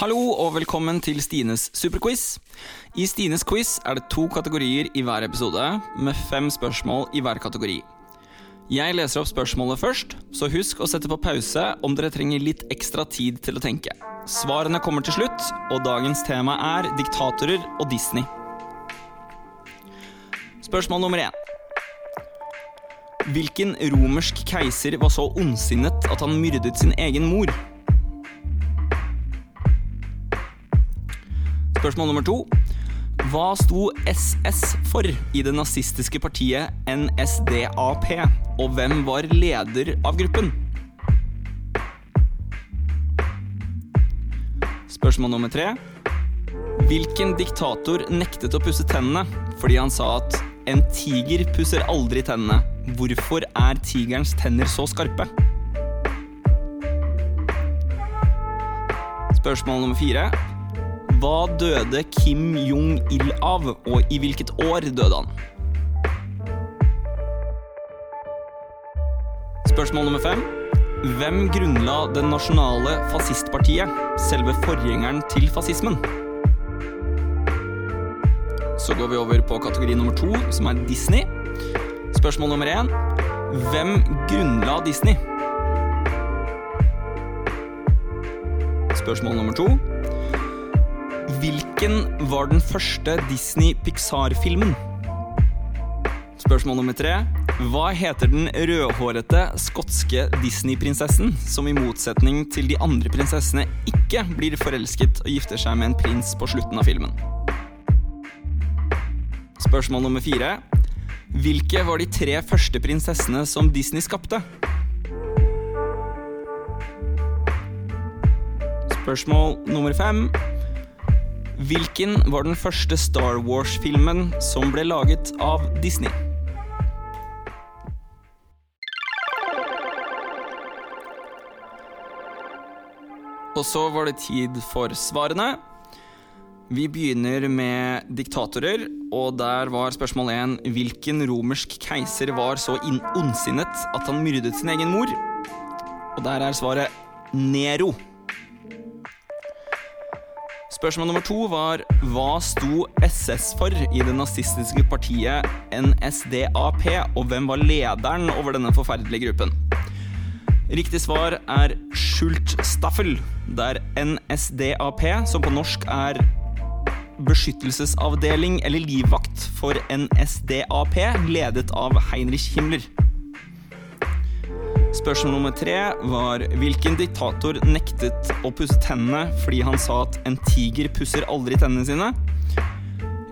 Hallo og velkommen til Stines superquiz. I Stines quiz er det to kategorier i hver episode, med fem spørsmål i hver kategori. Jeg leser opp spørsmålet først, så husk å sette på pause om dere trenger litt ekstra tid til å tenke. Svarene kommer til slutt, og dagens tema er diktatorer og Disney. Spørsmål nummer én. Hvilken romersk keiser var så ondsinnet at han myrdet sin egen mor? Spørsmål nummer to. Hva sto SS for i det nazistiske partiet NSDAP, og hvem var leder av gruppen? Spørsmål nummer tre. Hvilken diktator nektet å pusse tennene fordi han sa at en tiger pusser aldri tennene? Hvorfor er tigerens tenner så skarpe? Spørsmål nummer fire. Hva døde Kim Jong-il av, og i hvilket år døde han? Spørsmål nummer fem. Hvem grunnla Det nasjonale fascistpartiet, selve forgjengeren til fascismen? Så går vi over på kategori nummer to, som er Disney. Spørsmål nummer én. Hvem grunnla Disney? Spørsmål nummer to. Hvilken var den første Disney-Pixar-filmen? Spørsmål nummer tre. Hva heter den rødhårete skotske Disney-prinsessen som i motsetning til de andre prinsessene ikke blir forelsket og gifter seg med en prins på slutten av filmen? Spørsmål nummer fire. Hvilke var de tre første prinsessene som Disney skapte? Spørsmål nummer fem. Hvilken var den første Star Wars-filmen som ble laget av Disney? Og så var det tid for svarene. Vi begynner med diktatorer, og der var spørsmål én hvilken romersk keiser var så ondsinnet at han myrdet sin egen mor? Og der er svaret Nero. Spørsmål nummer to var hva sto SS for i det nazistiske partiet NSDAP, og hvem var lederen over denne forferdelige gruppen? Riktig svar er Schultstaffel, der NSDAP, som på norsk er beskyttelsesavdeling eller livvakt for NSDAP, ledet av Heinrich Himmler. Spørsmål nummer tre var hvilken diktator nektet å pusse tennene fordi han sa at en tiger pusser aldri tennene sine?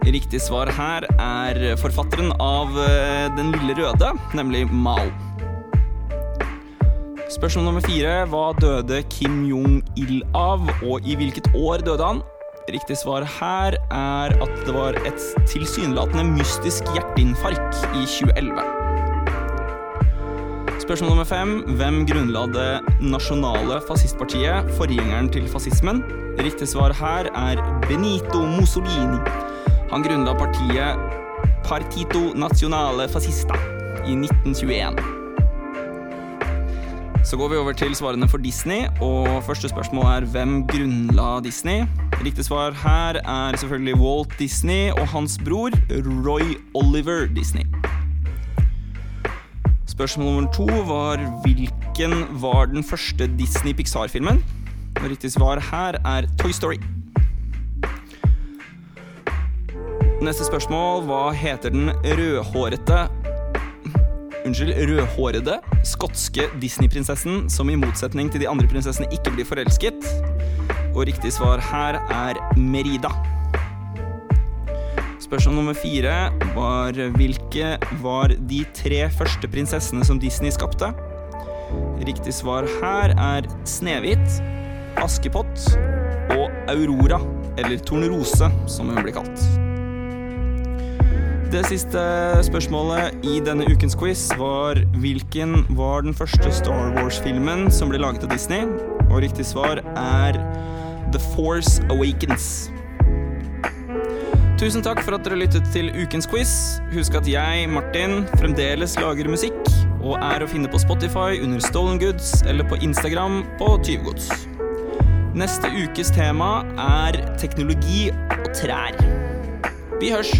Riktig svar her er forfatteren av Den lille røde, nemlig Mao. Spørsmål nummer fire hva døde Kim Jong-il av, og i hvilket år døde han? Riktig svar her er at det var et tilsynelatende mystisk hjerteinfarkt i 2011. Spørsmål nummer fem. Hvem grunnla det nasjonale fascistpartiet, forgjengeren til fascismen? Riktig svar her er Benito Mussolini. Han grunnla partiet Partito Nazionale Fascista i 1921. Så går vi over til svarene for Disney, og første spørsmål er hvem grunnla Disney? Riktig svar her er selvfølgelig Walt Disney og hans bror Roy Oliver Disney. Spørsmål nummer to var hvilken var den første Disney-Pixar-filmen? Riktig svar her er Toy Story. Neste spørsmål hva heter den rødhårete Unnskyld, rødhårede skotske Disney-prinsessen som i motsetning til de andre prinsessene ikke blir forelsket? Og riktig svar her er Merida. Spørsmål nummer fire var hvilke var de tre første prinsessene som Disney skapte? Riktig svar her er Snehvit, Askepott og Aurora, eller Tornerose, som hun blir kalt. Det siste spørsmålet i denne ukens quiz var hvilken var den første Star Wars-filmen som ble laget av Disney? Og riktig svar er The Force Awakens. Tusen takk for at dere lyttet til ukens quiz. Husk at jeg, Martin, fremdeles lager musikk og er å finne på Spotify under Stolen Goods eller på Instagram på Tyvegods. Neste ukes tema er teknologi og trær. Vi hørs!